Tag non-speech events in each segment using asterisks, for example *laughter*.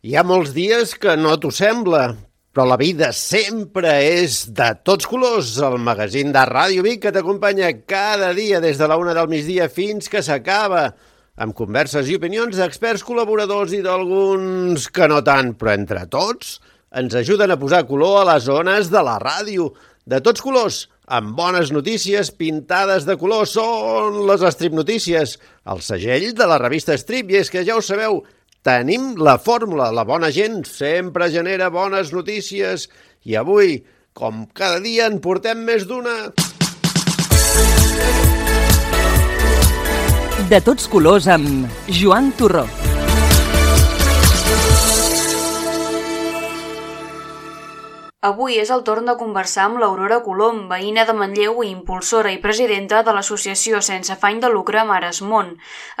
Hi ha molts dies que no t'ho sembla, però la vida sempre és de tots colors. El magazín de Ràdio Vic que t'acompanya cada dia des de la una del migdia fins que s'acaba, amb converses i opinions d'experts col·laboradors i d'alguns que no tant, però entre tots ens ajuden a posar color a les zones de la ràdio. De tots colors, amb bones notícies pintades de color, són les Strip Notícies, el segell de la revista Strip, i és que ja ho sabeu, Tenim la fórmula, la bona gent sempre genera bones notícies i avui, com cada dia, en portem més d'una. De tots colors amb Joan Torró. Avui és el torn de conversar amb l'Aurora Colom, veïna de Manlleu i impulsora i presidenta de l'associació sense afany de lucre Mares Món.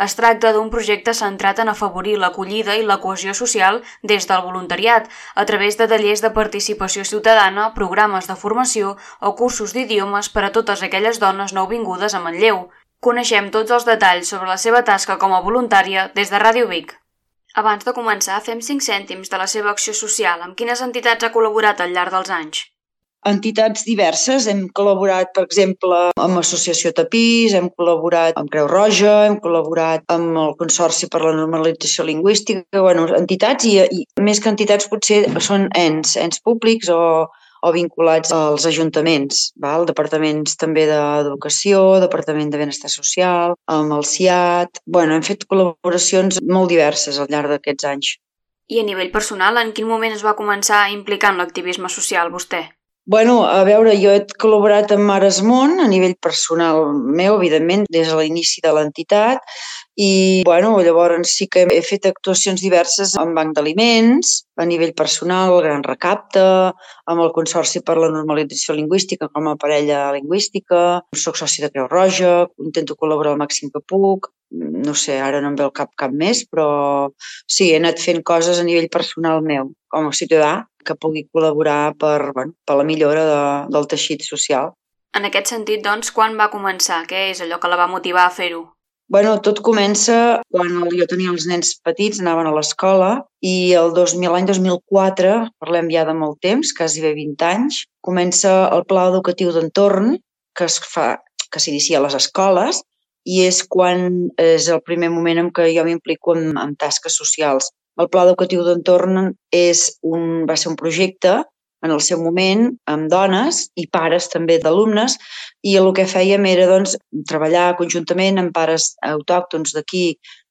Es tracta d'un projecte centrat en afavorir l'acollida i la cohesió social des del voluntariat, a través de tallers de participació ciutadana, programes de formació o cursos d'idiomes per a totes aquelles dones nouvingudes a Manlleu. Coneixem tots els detalls sobre la seva tasca com a voluntària des de Ràdio Vic. Abans de començar, fem 5 cèntims de la seva acció social. Amb quines entitats ha col·laborat al llarg dels anys? entitats diverses. Hem col·laborat, per exemple, amb l'Associació Tapís, hem col·laborat amb Creu Roja, hem col·laborat amb el Consorci per la Normalització Lingüística, bueno, entitats i, i més que entitats potser són ens, ens públics o, o vinculats als ajuntaments, val? departaments també d'educació, departament de benestar social, amb el CIAT... bueno, hem fet col·laboracions molt diverses al llarg d'aquests anys. I a nivell personal, en quin moment es va començar a implicar en l'activisme social vostè? Bueno, a veure, jo he col·laborat amb Mares Món a nivell personal meu, evidentment, des de l'inici de l'entitat, i bueno, llavors sí que he fet actuacions diverses en banc d'aliments, a nivell personal, el Gran Recapte, amb el Consorci per la Normalització Lingüística com a parella lingüística, soc soci de Creu Roja, intento col·laborar al màxim que puc, no sé, ara no em ve el cap cap més, però sí, he anat fent coses a nivell personal meu, com a ciutadà, que pugui col·laborar per, bueno, per la millora de, del teixit social. En aquest sentit, doncs, quan va començar? Què és allò que la va motivar a fer-ho? Bueno, tot comença quan jo tenia els nens petits, anaven a l'escola, i el 2000, l'any 2004, parlem ja de molt temps, quasi bé 20 anys, comença el pla educatiu d'entorn que es fa que s'inicia a les escoles i és quan és el primer moment en què jo m'implico en, en tasques socials. El Pla Educatiu d'Entorn és un, va ser un projecte en el seu moment amb dones i pares també d'alumnes i el que fèiem era doncs, treballar conjuntament amb pares autòctons d'aquí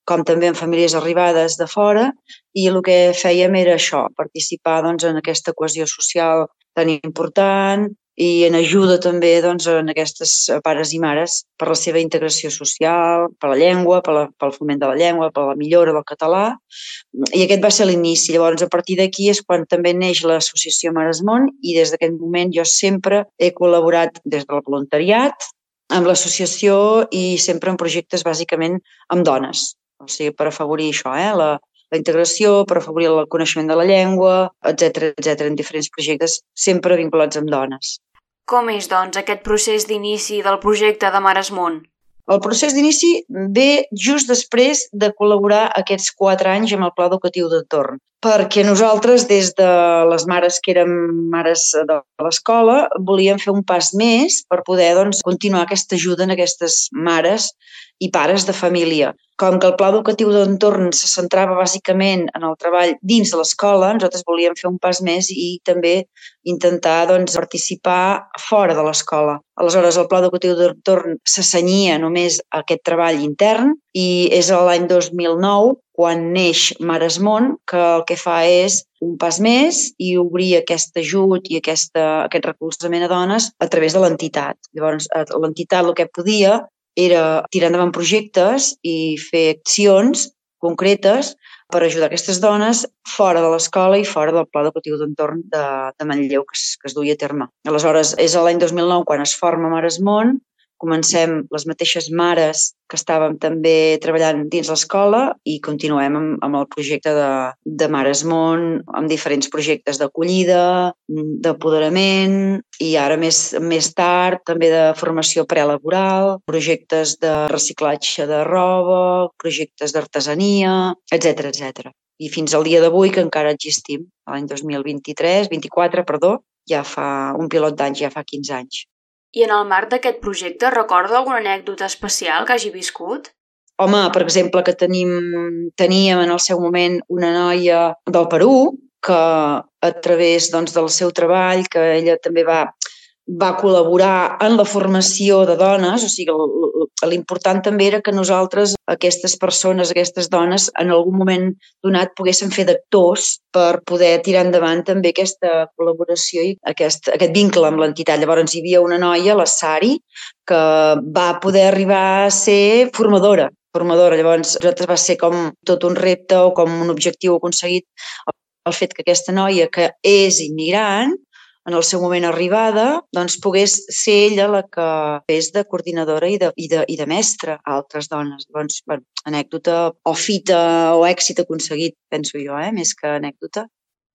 com també amb famílies arribades de fora i el que fèiem era això, participar doncs, en aquesta cohesió social tan important, i en ajuda també doncs, en aquestes pares i mares per la seva integració social, per la llengua, per la, pel foment de la llengua, per la millora del català. I aquest va ser l'inici. Llavors, a partir d'aquí és quan també neix l'associació Mares Món i des d'aquest moment jo sempre he col·laborat des del voluntariat amb l'associació i sempre en projectes bàsicament amb dones. O sigui, per afavorir això, eh? la, la integració, per afavorir el coneixement de la llengua, etc etc en diferents projectes, sempre vinculats amb dones. Com és, doncs, aquest procés d'inici del projecte de Mares Món? El procés d'inici ve just després de col·laborar aquests quatre anys amb el Pla Educatiu d'Entorn, perquè nosaltres, des de les mares que érem mares de l'escola, volíem fer un pas més per poder doncs, continuar aquesta ajuda en aquestes mares i pares de família. Com que el pla educatiu d'entorn se centrava bàsicament en el treball dins de l'escola, nosaltres volíem fer un pas més i també intentar doncs, participar fora de l'escola. Aleshores, el pla educatiu d'entorn s'assenyia només a aquest treball intern i és l'any 2009 quan neix Mares Món, que el que fa és un pas més i obrir aquest ajut i aquesta, aquest recolzament a dones a través de l'entitat. Llavors, l'entitat el que podia era tirar endavant projectes i fer accions concretes per ajudar aquestes dones fora de l'escola i fora del pla educatiu d'entorn de, de Manlleu que es, que es duia a terme. Aleshores, és l'any 2009 quan es forma Mares Món comencem les mateixes mares que estàvem també treballant dins l'escola i continuem amb, amb el projecte de, de Mares Món, amb diferents projectes d'acollida, d'apoderament i ara més, més tard també de formació prelaboral, projectes de reciclatge de roba, projectes d'artesania, etc etc. i fins al dia d'avui que encara existim, l'any 2023, 24, perdó, ja fa un pilot d'anys, ja fa 15 anys. I en el marc d'aquest projecte recorda alguna anècdota especial que hagi viscut? Home, per exemple, que tenim, teníem en el seu moment una noia del Perú que a través doncs, del seu treball, que ella també va va col·laborar en la formació de dones, o sigui, l'important també era que nosaltres, aquestes persones, aquestes dones, en algun moment donat poguessin fer d'actors per poder tirar endavant també aquesta col·laboració i aquest, aquest vincle amb l'entitat. Llavors hi havia una noia, la Sari, que va poder arribar a ser formadora formadora. Llavors, nosaltres va ser com tot un repte o com un objectiu aconseguit el fet que aquesta noia, que és immigrant, en el seu moment arribada, doncs pogués ser ella la que fes de coordinadora i de, i de, i de mestra a altres dones. Doncs, bueno, anècdota o fita o èxit aconseguit, penso jo, eh? més que anècdota.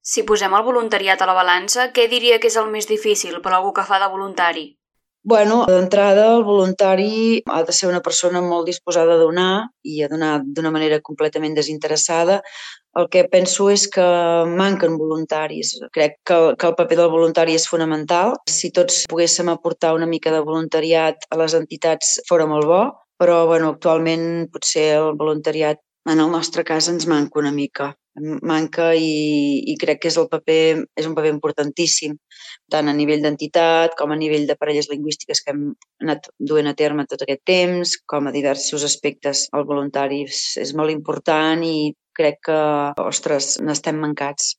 Si posem el voluntariat a la balança, què diria que és el més difícil per algú que fa de voluntari? Bueno, d'entrada, el voluntari ha de ser una persona molt disposada a donar i a donar d'una manera completament desinteressada. El que penso és que manquen voluntaris. Crec que, que el paper del voluntari és fonamental. Si tots poguéssim aportar una mica de voluntariat a les entitats fora molt bo, però bueno, actualment potser el voluntariat en el nostre cas ens manca una mica manca i, i crec que és el paper és un paper importantíssim tant a nivell d'entitat com a nivell de parelles lingüístiques que hem anat duent a terme tot aquest temps, com a diversos aspectes el voluntari és, és molt important i crec que, ostres, n'estem mancats.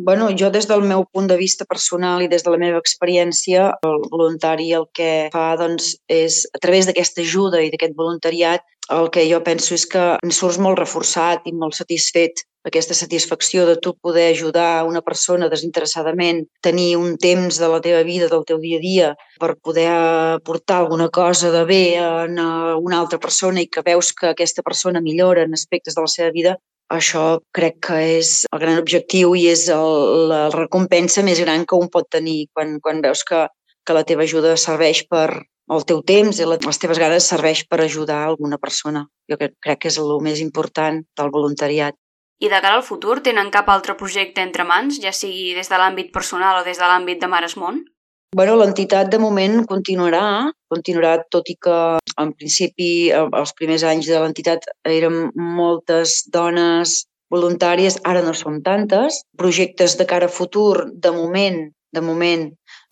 Bueno, jo des del meu punt de vista personal i des de la meva experiència, el voluntari el que fa doncs, és, a través d'aquesta ajuda i d'aquest voluntariat, el que jo penso és que en surts molt reforçat i molt satisfet aquesta satisfacció de tu poder ajudar una persona desinteressadament, tenir un temps de la teva vida, del teu dia a dia, per poder aportar alguna cosa de bé a una altra persona i que veus que aquesta persona millora en aspectes de la seva vida, això crec que és el gran objectiu i és el, la recompensa més gran que un pot tenir quan, quan veus que, que la teva ajuda serveix per el teu temps i les teves ganes serveix per ajudar alguna persona. Jo crec, crec que és el més important del voluntariat. I de cara al futur, tenen cap altre projecte entre mans, ja sigui des de l'àmbit personal o des de l'àmbit de Mares Món? Bueno, l'entitat de moment continuarà, continuarà tot i que en principi els primers anys de l'entitat eren moltes dones voluntàries, ara no són tantes. Projectes de cara a futur, de moment, de moment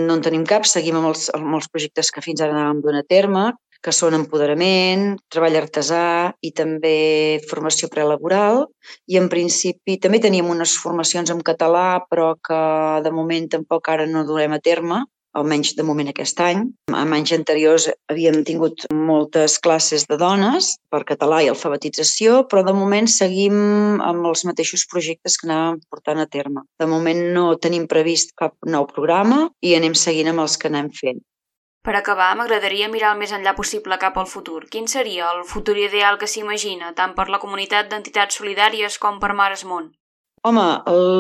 no en tenim cap, seguim amb els, amb els projectes que fins ara anàvem donant a terme, que són empoderament, treball artesà i també formació prelaboral. I en principi també teníem unes formacions en català, però que de moment tampoc ara no durem a terme, almenys de moment aquest any. En anys anteriors havíem tingut moltes classes de dones per català i alfabetització, però de moment seguim amb els mateixos projectes que anàvem portant a terme. De moment no tenim previst cap nou programa i anem seguint amb els que anem fent. Per acabar, m'agradaria mirar el més enllà possible cap al futur. Quin seria el futur ideal que s'imagina, tant per la comunitat d'entitats solidàries com per Mares Món? Home,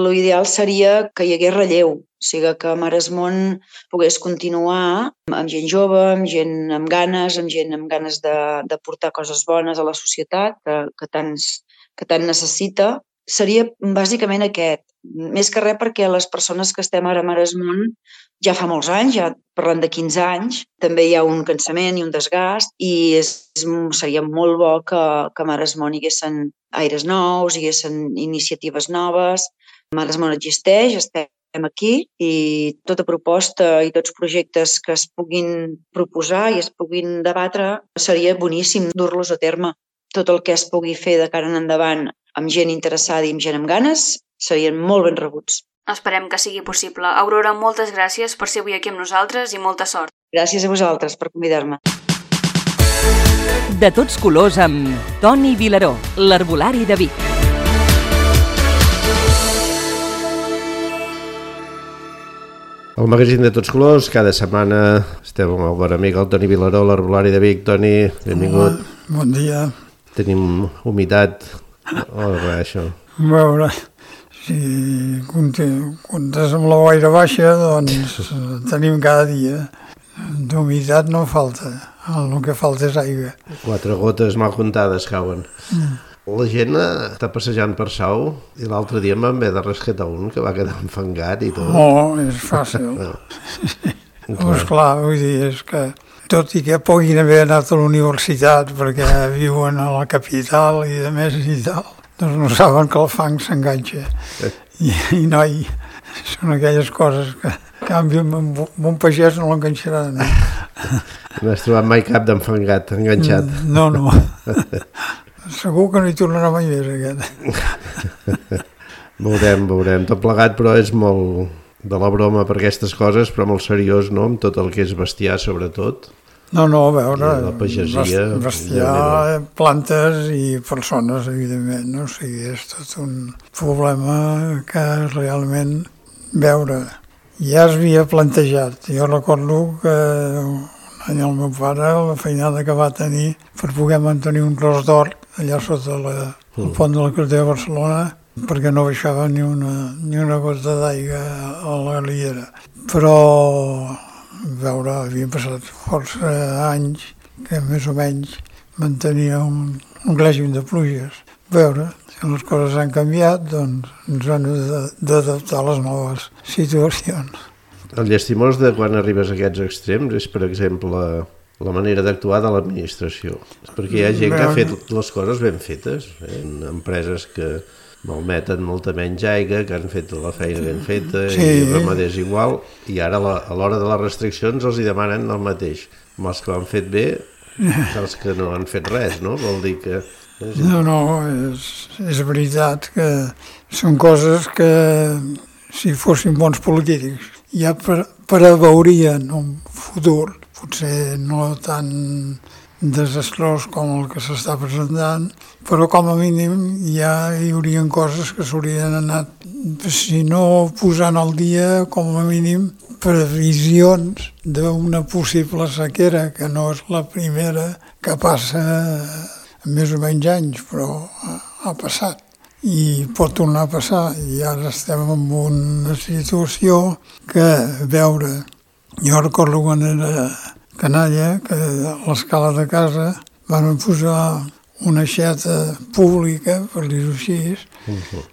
l'ideal seria que hi hagués relleu, o sigui, que Mares Món pogués continuar amb gent jove, amb gent amb ganes, amb gent amb ganes de, de portar coses bones a la societat, que, que, tants, que tant necessita. Seria bàsicament aquest, més que res perquè les persones que estem ara a Maresmunt ja fa molts anys, ja parlant de 15 anys, també hi ha un cansament i un desgast i és, seria molt bo que, que a Maresmunt hi haguessin aires nous, hi haguessin iniciatives noves. Maresmunt existeix, estem aquí i tota proposta i tots projectes que es puguin proposar i es puguin debatre seria boníssim dur-los a terme. Tot el que es pugui fer de cara en endavant amb gent interessada i amb gent amb ganes serien molt ben rebuts. Esperem que sigui possible. Aurora, moltes gràcies per ser avui aquí amb nosaltres i molta sort. Gràcies a vosaltres per convidar-me. De tots colors amb Toni Vilaró, l'Arbolari de Vic. El magazín de tots colors, cada setmana estem amb el bon amic, el Toni Vilaró, l'Arbolari de Vic. Toni, benvingut. Bon, bon dia. Tenim humitat. Oh, res, això. A veure, si comptes amb la boira baixa, doncs *laughs* tenim cada dia. D'humitat no falta, el que falta és aigua. Quatre gotes mal comptades cauen. Mm. La gent està passejant per Sau i l'altre dia me'n ve de rescatar un que va quedar enfangat i tot. No, és fàcil. *laughs* Doncs clar, vull dir, és que tot i que puguin haver anat a la universitat perquè viuen a la capital i de més i tal, doncs no saben que el fang s'enganxa. I, I noi, són aquelles coses que, en canvi, amb un, pagès no l'enganxaran. No has trobat mai cap d'enfangat, enganxat. No, no. Segur que no hi tornarà mai més, aquest. Veurem, veurem. Tot plegat, però és molt de la broma per aquestes coses, però molt seriós, no?, amb tot el que és bestiar, sobretot. No, no, a veure, la pagesia, best- bestiar, plantes i persones, evidentment, no? O sigui, és tot un problema que realment veure. Ja es havia plantejat. Jo recordo que un any el meu pare, la feinada que va tenir per poder mantenir un tros d'or allà sota la, el pont de la Carretera de Barcelona, perquè no baixava ni una, ni una gota d'aigua a la riera. Però veure, havien passat força anys que més o menys mantenia un, un règim de pluges. Veure, si les coses han canviat, doncs ens han d'adaptar a les noves situacions. El llastimós de quan arribes a aquests extrems és, per exemple, la manera d'actuar de l'administració. Perquè hi ha gent que ha fet les coses ben fetes, en empreses que malmeten molta menys aigua, que han fet la feina ben feta Sí. i ramaders igual, i ara la, a l'hora de les restriccions els hi demanen el mateix. Amb els que ho han fet bé, *laughs* els que no han fet res, no? Vol dir que... No, no, és, és veritat que són coses que si fossin bons polítics ja pre preveurien un futur, potser no tan desastrós com el que s'està presentant, però com a mínim ja hi haurien coses que s'haurien anat, si no posant al dia, com a mínim previsions d'una possible sequera, que no és la primera que passa més o menys anys, però ha passat i pot tornar a passar. I ara estem en una situació que veure jo recordo quan era canalla que a l'escala de casa van posar una xeta pública, per dir-ho així,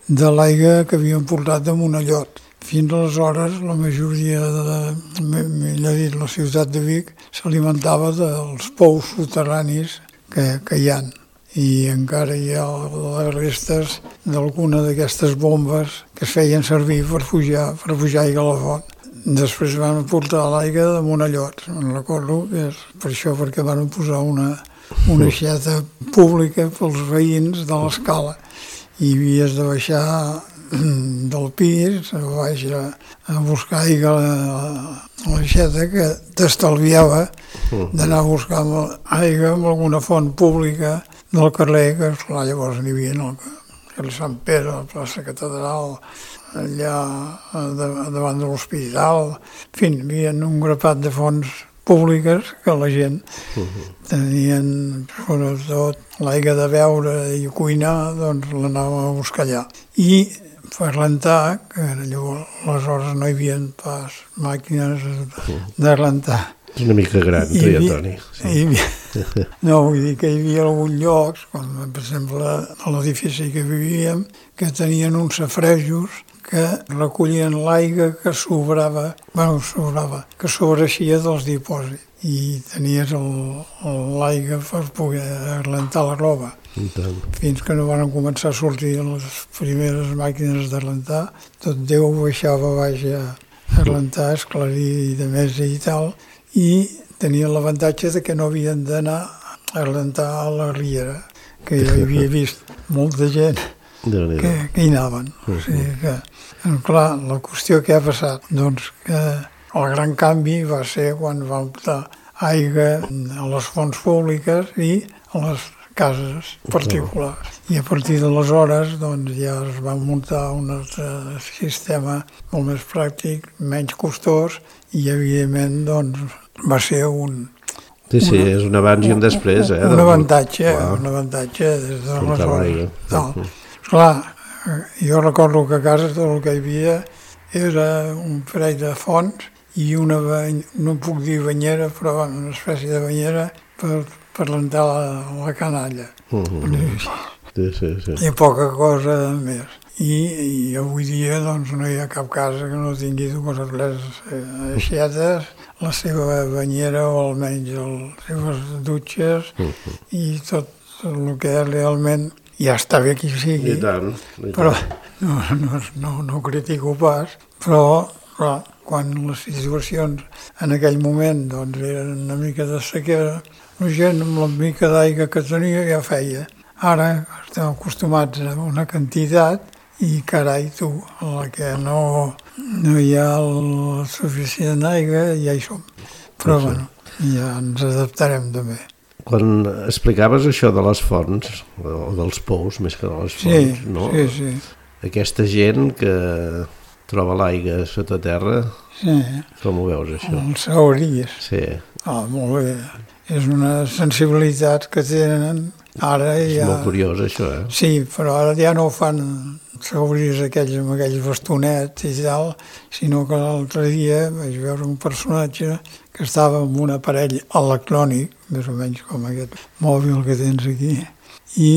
de l'aigua que havien portat de Monellot. Fins aleshores la majoria de, millor dit, la ciutat de Vic s'alimentava dels pous soterranis que, que hi han i encara hi ha les restes d'alguna d'aquestes bombes que es feien servir per pujar, per pujar aigua a la font. Després van portar l'aigua de Monellot, me'n recordo, que és per això perquè van posar una, una xeta pública pels veïns de l'escala. I havies de baixar del pis baix a, a buscar aigua a la, a la xeta que t'estalviava d'anar a buscar amb- aigua en alguna font pública del carrer, que esclar, llavors n'hi havia el carrer Sant Pere, la plaça Catedral, allà davant de l'hospital, en fi, hi havia un grapat de fonts públiques que la gent tenien, sobretot, l'aigua de beure i cuinar, doncs l'anàvem a buscar allà. I per rentar, que llavors aleshores no hi havia pas màquines de rentar. És una mica gran, tu ja, havia- Toni. hi havia- no, vull dir que hi havia alguns llocs, com per exemple a l'edifici que vivíem, que tenien uns safrejos que recollien l'aigua que sobrava, bueno, sobrava, que sobreixia dels dipòsits. I tenies l'aigua per poder rentar la roba. Fins que no van començar a sortir les primeres màquines de rentar, tot Déu baixava baix a, a rentar, a esclarir i de més i tal, i tenien l'avantatge de que no havien d'anar a rentar a la riera, que *laughs* jo havia vist molta gent que, que hi anaven. O sigui que, clar, la qüestió que ha passat, doncs que el gran canvi va ser quan van portar aigua a les fonts públiques i a les cases particulars. I a partir d'aleshores doncs, ja es va muntar un altre sistema molt més pràctic, menys costós i evidentment doncs, va ser un, Sí, sí, és un abans i un després, eh? un del- avantatge, Clar. un avantatge des d'aleshores. l'aigua. Esclar, jo recordo que a casa tot el que hi havia era un parell de fonts i una, bany... no puc dir banyera, però una espècie de banyera per, per rentar la, la canalla. Mhm. Sí, sí, sí. i poca cosa més. I, i avui dia doncs, no hi ha cap casa que no tingui dues eh, aixetes, la seva banyera o almenys les seves dutxes i tot el que realment ja està bé que hi sigui. I tant. I Però no, no, no, no ho critico pas, però clar, quan les situacions en aquell moment doncs, eren una mica de sequera, la gent amb la mica d'aigua que tenia ja feia. Ara estem acostumats a una quantitat i carai tu, a la que no, no hi ha el suficient aigua ja hi som. Però Sí, sí. bueno, ja ens adaptarem també. Quan explicaves això de les fonts, o dels pous més que de les Sí, fonts, no? sí, sí. Aquesta gent que troba l'aigua sota terra, sí. com ho veus, això? Els sauries. Sí, Ah, molt bé. És una sensibilitat que tenen ara és ja... molt curiós, això, eh? Sí, però ara ja no ho fan sauris aquells amb aquells bastonets i tal, sinó que l'altre dia vaig veure un personatge que estava amb un aparell electrònic, més o menys com aquest mòbil que tens aquí, i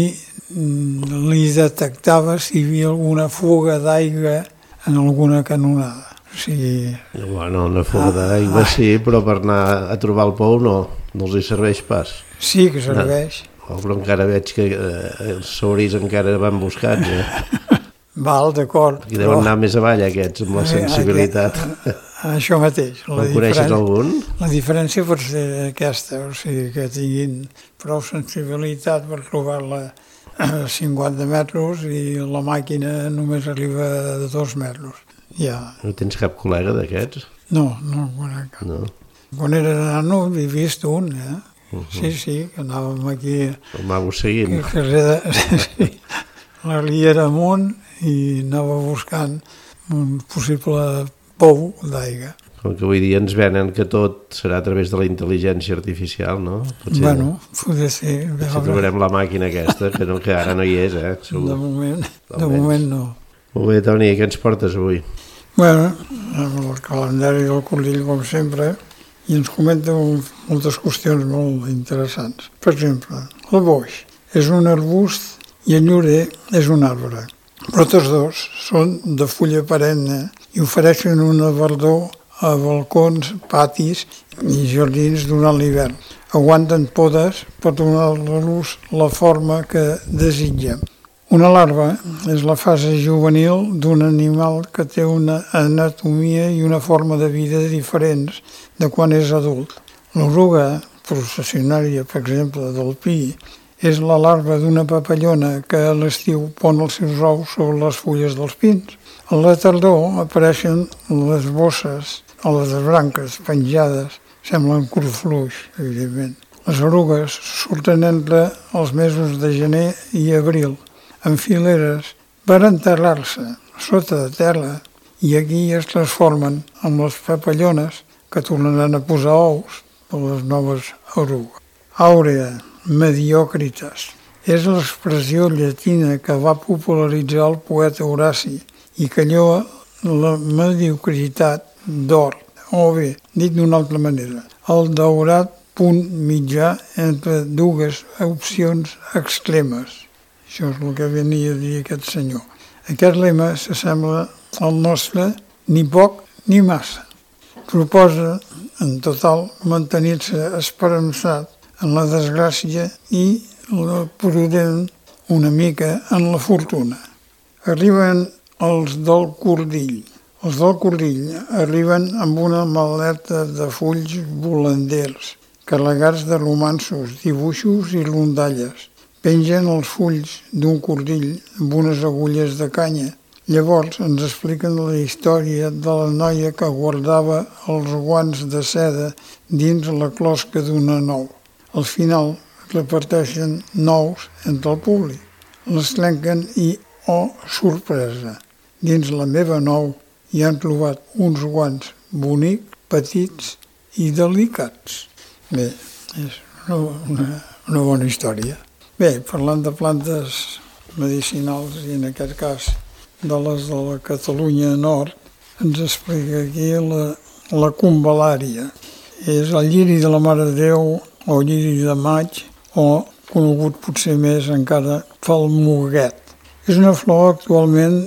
mm, li detectava si hi havia alguna fuga d'aigua en alguna canonada. O sigui, Bueno, una fuga d'aigua sí, però per anar a trobar el pou no, no els hi serveix pas. sí que serveix. Oh, però encara veig que eh, els sauris encara van buscant, eh? *laughs* Val, d'acord. I deuen anar més avall aquests, amb la Eh, sensibilitat. Això mateix. La En coneixes algun? La diferència pot ser aquesta, o sigui, que tinguin prou sensibilitat per trobar-la a 50 metres i la màquina només arriba a dos metres. Ja, No tens cap col·lega d'aquests? no, no en conec cap. No. Quan era nano he vist un, eh? Sí, sí, que anàvem aquí El que, seguint. que de, *laughs* sí, la riera amunt i anava buscant un possible pou d'aigua. Com que avui dia ens venen que tot serà a través de la intel·ligència artificial, no? Potser, Bueno, poder ser. a potser trobarem la màquina aquesta, *laughs* que, no, que ara no hi és, eh? De Segur. moment, de Almenys. moment no. Molt bé, Toni, què ens portes avui? Bueno, amb el calendari del Cordill, com sempre, i ens comenta moltes qüestions molt interessants. Per exemple, el boix és un arbust i el llorer és un arbre. Però tots dos són de fulla perenne i ofereixen una verdor a balcons, patis i jardins durant l'hivern. Aguanten podes per donar-los la forma que desitgem. Una larva és la fase juvenil d'un animal que té una anatomia i una forma de vida diferents de quan és adult. L'oruga processionària, per exemple, del pi, és la larva d'una papallona que a l'estiu pon els seus ous sobre les fulles dels pins. A la tardor apareixen les bosses a les branques penjades, semblen curfluix, evidentment. Les orugues surten entre els mesos de gener i abril, en fileres, per enterrar-se sota de terra i aquí es transformen en les papallones que tornaran a posar ous per les noves orugues. Àurea, mediocritas, és l'expressió llatina que va popularitzar el poeta Horaci i que lloa la mediocritat d'or, o bé, dit d'una altra manera, el daurat punt mitjà entre dues opcions extremes. Això és el que venia a dir aquest senyor. Aquest lema s'assembla al nostre ni poc ni massa. Proposa, en total, mantenir-se esperançat en la desgràcia i la prudent una mica en la fortuna. Arriben els del cordill. Els del cordill arriben amb una maleta de fulls volanders, carregats de romansos, dibuixos i rondalles. Pengen els fulls d'un cordill amb unes agulles de canya. Llavors ens expliquen la història de la noia que guardava els guants de seda dins la closca d'una nou. Al final reparteixen nous entre el públic. Les trenquen i, oh, sorpresa, dins la meva nou hi han trobat uns guants bonics, petits i delicats. Bé, és una, una, bona història. Bé, parlant de plantes medicinals i en aquest cas de les de la Catalunya Nord, ens explica aquí la, la convalària. És el lliri de la Mare de Déu o lliri de maig o conegut potser més encara pel moguet. És una flor actualment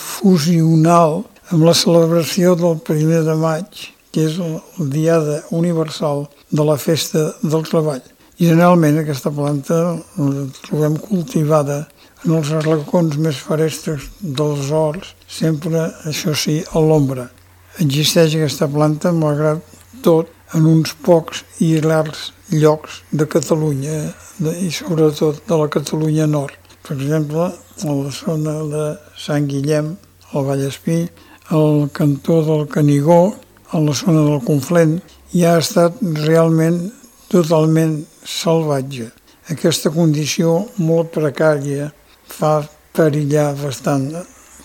fusional amb la celebració del primer de maig, que és el Diada Universal de la Festa del Treball. Generalment aquesta planta la trobem cultivada en els arracons més ferestres dels horts, sempre, això sí, a l'ombra. Existeix aquesta planta, malgrat tot, en uns pocs i llargs llocs de Catalunya de, i sobretot de la Catalunya Nord. Per exemple, a la zona de Sant Guillem, al Vallespí, al cantó del Canigó, a la zona del Conflent, i ha estat realment totalment salvatge. Aquesta condició molt precària fa perillar bastant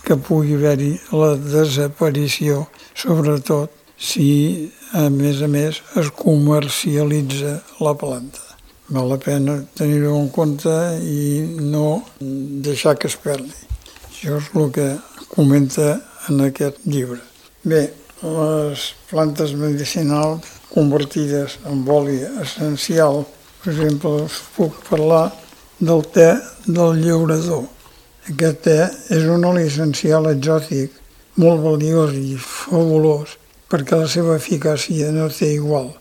que pugui haver-hi la desaparició, sobretot si, a més a més, es comercialitza la planta. Val la pena tenir-ho en compte i no deixar que es perdi. Això és el que comenta en aquest llibre. Bé, les plantes medicinals convertides en oli essencial per exemple, us puc parlar del te del llaurador. Aquest te és un oli essencial exòtic, molt valiós i fabulós, perquè la seva eficàcia no té igual.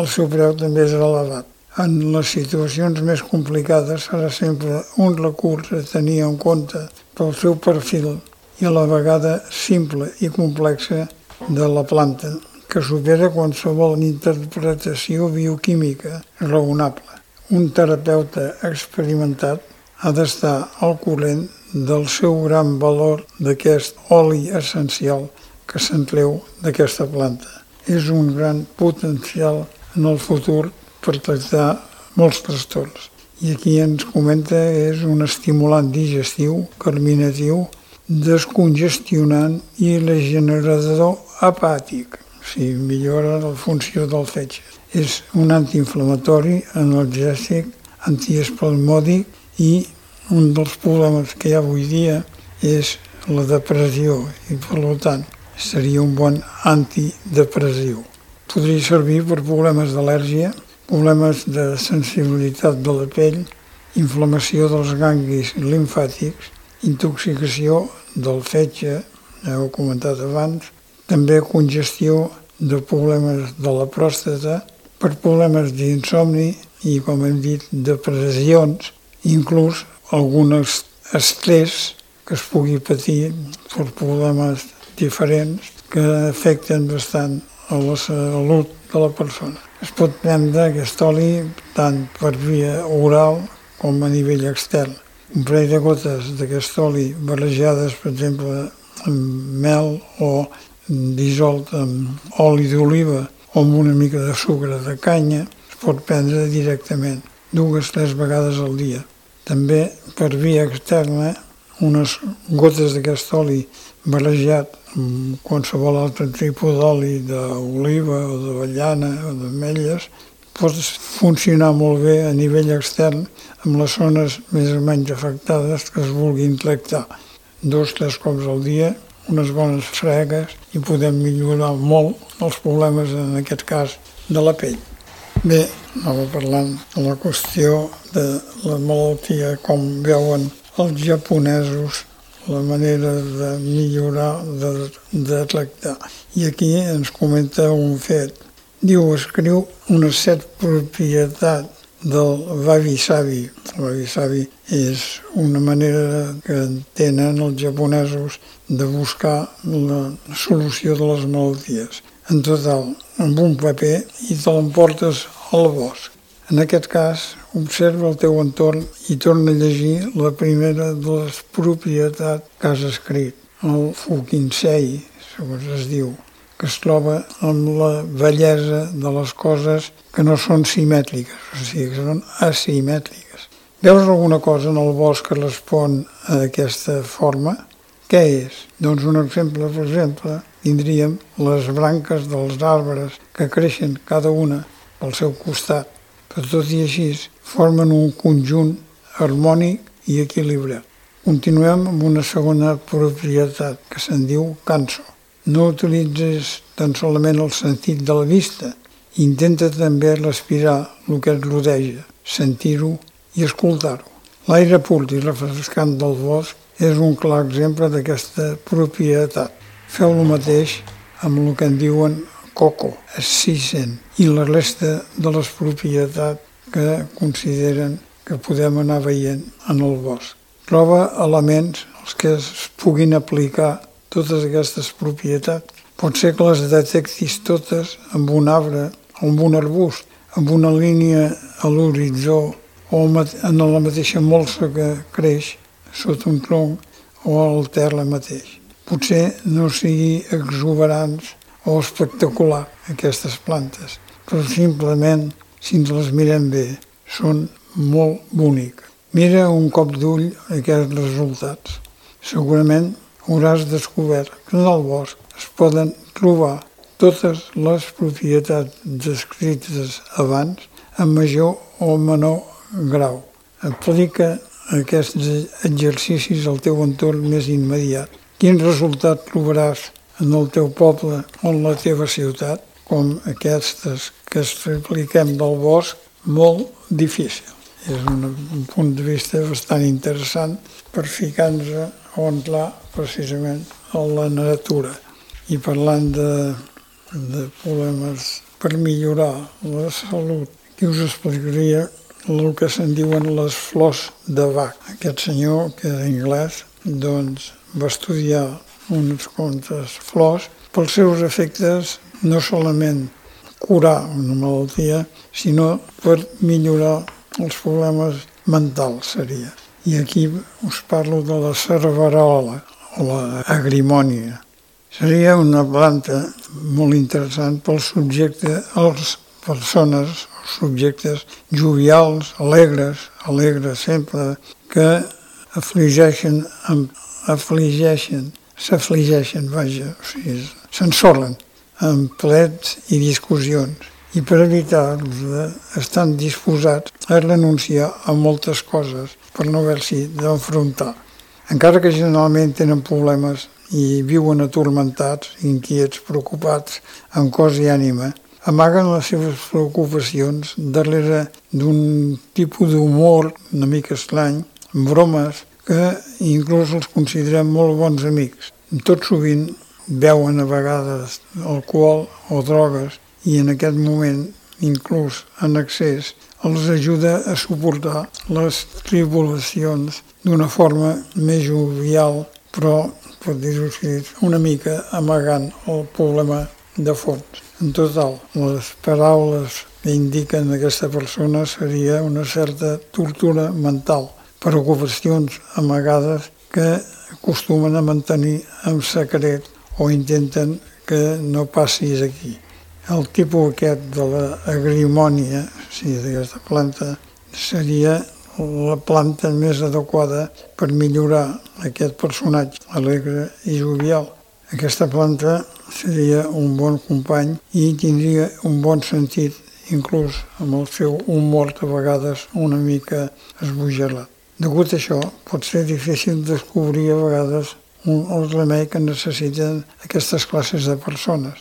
El seu preu també és elevat. En les situacions més complicades serà sempre un recurs a tenir en compte pel seu perfil i a la vegada simple i complexa de la planta, que supera qualsevol interpretació bioquímica raonable. Un terapeuta experimentat ha d'estar al corrent del seu gran valor d'aquest oli essencial que s'entreu d'aquesta planta. És un gran potencial en el futur per tractar molts trastorns. I aquí ens comenta és un estimulant digestiu, carminatiu, descongestionant i regenerador hepàtic sigui, millora la funció del fetge. És un antiinflamatori, analgèsic, antiespalmòdic i un dels problemes que hi ha avui dia és la depressió i per tant seria un bon antidepressiu. Podria servir per problemes d'al·lèrgia, problemes de sensibilitat de la pell, inflamació dels ganguis limfàtics, intoxicació del fetge, ja ho he comentat abans, també congestió de problemes de la pròstata, per problemes d'insomni i, com hem dit, depressions, inclús alguns estrès que es pugui patir per problemes diferents que afecten bastant a la salut de la persona. Es pot prendre aquest oli tant per via oral com a nivell extern. Un parell de gotes d'aquest oli barrejades, per exemple, amb mel o dissolt amb oli d'oliva o amb una mica de sucre de canya, es pot prendre directament, dues, tres vegades al dia. També per via externa, unes gotes d'aquest oli barrejat amb qualsevol altre tipus d'oli d'oliva o d'avellana o d'ametlles pot funcionar molt bé a nivell extern amb les zones més o menys afectades que es vulguin tractar. Dos, tres cops al dia unes bones fregues i podem millorar molt els problemes, en aquest cas, de la pell. Bé, anava parlant de la qüestió de la malaltia, com veuen els japonesos, la manera de millorar, de, de tractar. I aquí ens comenta un fet. Diu, escriu una set propietat del Wabi-Sabi. El Wabi-Sabi és una manera que tenen els japonesos de buscar la solució de les malalties. En total, amb un paper i te l'emportes al bosc. En aquest cas, observa el teu entorn i torna a llegir la primera de les propietats que has escrit, el Fukinsei, segons es diu, que es troba amb la bellesa de les coses que no són simètriques, o sigui, que són asimètriques. Veus alguna cosa en el bosc que respon a aquesta forma? Què és? Doncs un exemple, per exemple, tindríem les branques dels arbres que creixen cada una pel seu costat, però tot i així formen un conjunt harmònic i equilibrat. Continuem amb una segona propietat que se'n diu canso no utilitzes tan solament el sentit de la vista, intenta també respirar el que et rodeja, sentir-ho i escoltar-ho. L'aire pur i refrescant del bosc és un clar exemple d'aquesta propietat. Feu el mateix amb el que en diuen coco, assisen i la resta de les propietats que consideren que podem anar veient en el bosc. Troba elements els que es puguin aplicar totes aquestes propietats. Pot ser que les detectis totes amb un arbre, amb un arbust, amb una línia a l'horitzó o en la mateixa molsa que creix sota un tronc o al terra mateix. Potser no sigui exuberants o espectacular aquestes plantes, però simplement, si ens les mirem bé, són molt boniques. Mira un cop d'ull aquests resultats. Segurament hauràs descobert que en el bosc es poden trobar totes les propietats descrites abans en major o menor grau. Aplica aquests exercicis al teu entorn més immediat. Quin resultat trobaràs en el teu poble o en la teva ciutat, com aquestes que expliquem del bosc, molt difícil. És un, un punt de vista bastant interessant per ficar-nos on entrar precisament a la natura. I parlant de, de problemes per millorar la salut, que us explicaria el que se'n diuen les flors de Bach. Aquest senyor, que és anglès, doncs va estudiar unes quantes flors pels seus efectes no solament curar una malaltia, sinó per millorar els problemes mentals, seria. I aquí us parlo de la cerverola, o la agrimònia. Seria una planta molt interessant pel subjecte, als persones, subjectes jovials, alegres, alegres sempre, que afligeixen, afligeixen, s'afligeixen, vaja, o sigui, s'ensorren amb plets i discussions i per evitar-los estan disposats a renunciar a moltes coses per no haver-s'hi d'enfrontar. Encara que generalment tenen problemes i viuen atormentats, inquiets, preocupats, amb cos i ànima, amaguen les seves preocupacions darrere d'un tipus d'humor una mica estrany, amb bromes, que inclús els considerem molt bons amics. Tot sovint veuen a vegades alcohol o drogues i en aquest moment, inclús en excés, els ajuda a suportar les tribulacions d'una forma més jovial, però, per dir-ho així, una mica amagant el problema de fons. En total, les paraules que indiquen aquesta persona seria una certa tortura mental, preocupacions amagades que acostumen a mantenir en secret o intenten que no passis aquí. El tipus aquest de l'agrimònia, o sigui, d'aquesta planta, seria la planta més adequada per millorar aquest personatge alegre i jovial. Aquesta planta seria un bon company i tindria un bon sentit, inclús amb el seu humor de vegades una mica esbogelat. Degut a això, pot ser difícil descobrir a vegades un, remei que necessiten aquestes classes de persones.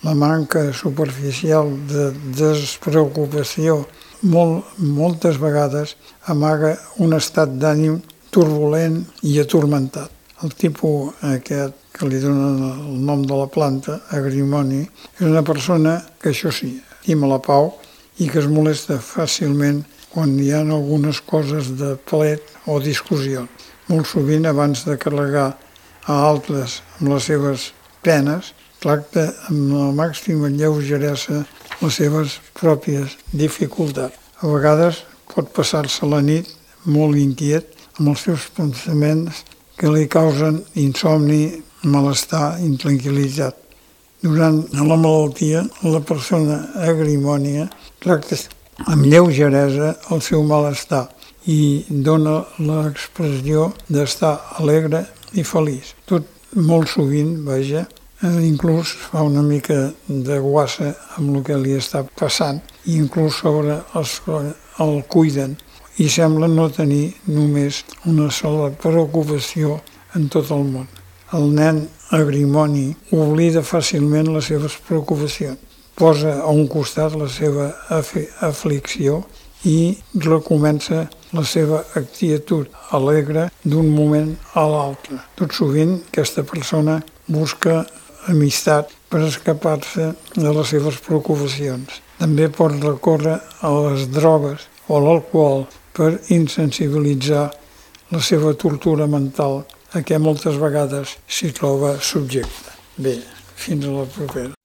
La manca superficial de despreocupació molt, moltes vegades amaga un estat d'ànim turbulent i atormentat. El tipus aquest que li donen el nom de la planta, agrimoni, és una persona que això sí, estima la pau i que es molesta fàcilment quan hi ha algunes coses de plet o discussió. Molt sovint, abans de carregar a altres amb les seves penes, tracta amb la màxima lleugeresa les seves pròpies dificultats. A vegades pot passar-se la nit molt inquiet amb els seus pensaments que li causen insomni, malestar, intranquil·litat. Durant la malaltia, la persona agrimònia tracta amb lleugeresa el seu malestar i dona l'expressió d'estar alegre i feliç. Tot molt sovint, vaja, eh, inclús fa una mica de guassa amb el que li està passant i inclús sobre els que el cuiden i sembla no tenir només una sola preocupació en tot el món. El nen agrimoni oblida fàcilment les seves preocupacions posa a un costat la seva aflicció i recomença la seva actitud alegre d'un moment a l'altre. Tot sovint aquesta persona busca amistat per escapar-se de les seves preocupacions. També pot recórrer a les drogues o l'alcohol per insensibilitzar la seva tortura mental a què moltes vegades s'hi troba subjecte. Bé, fins a la propera.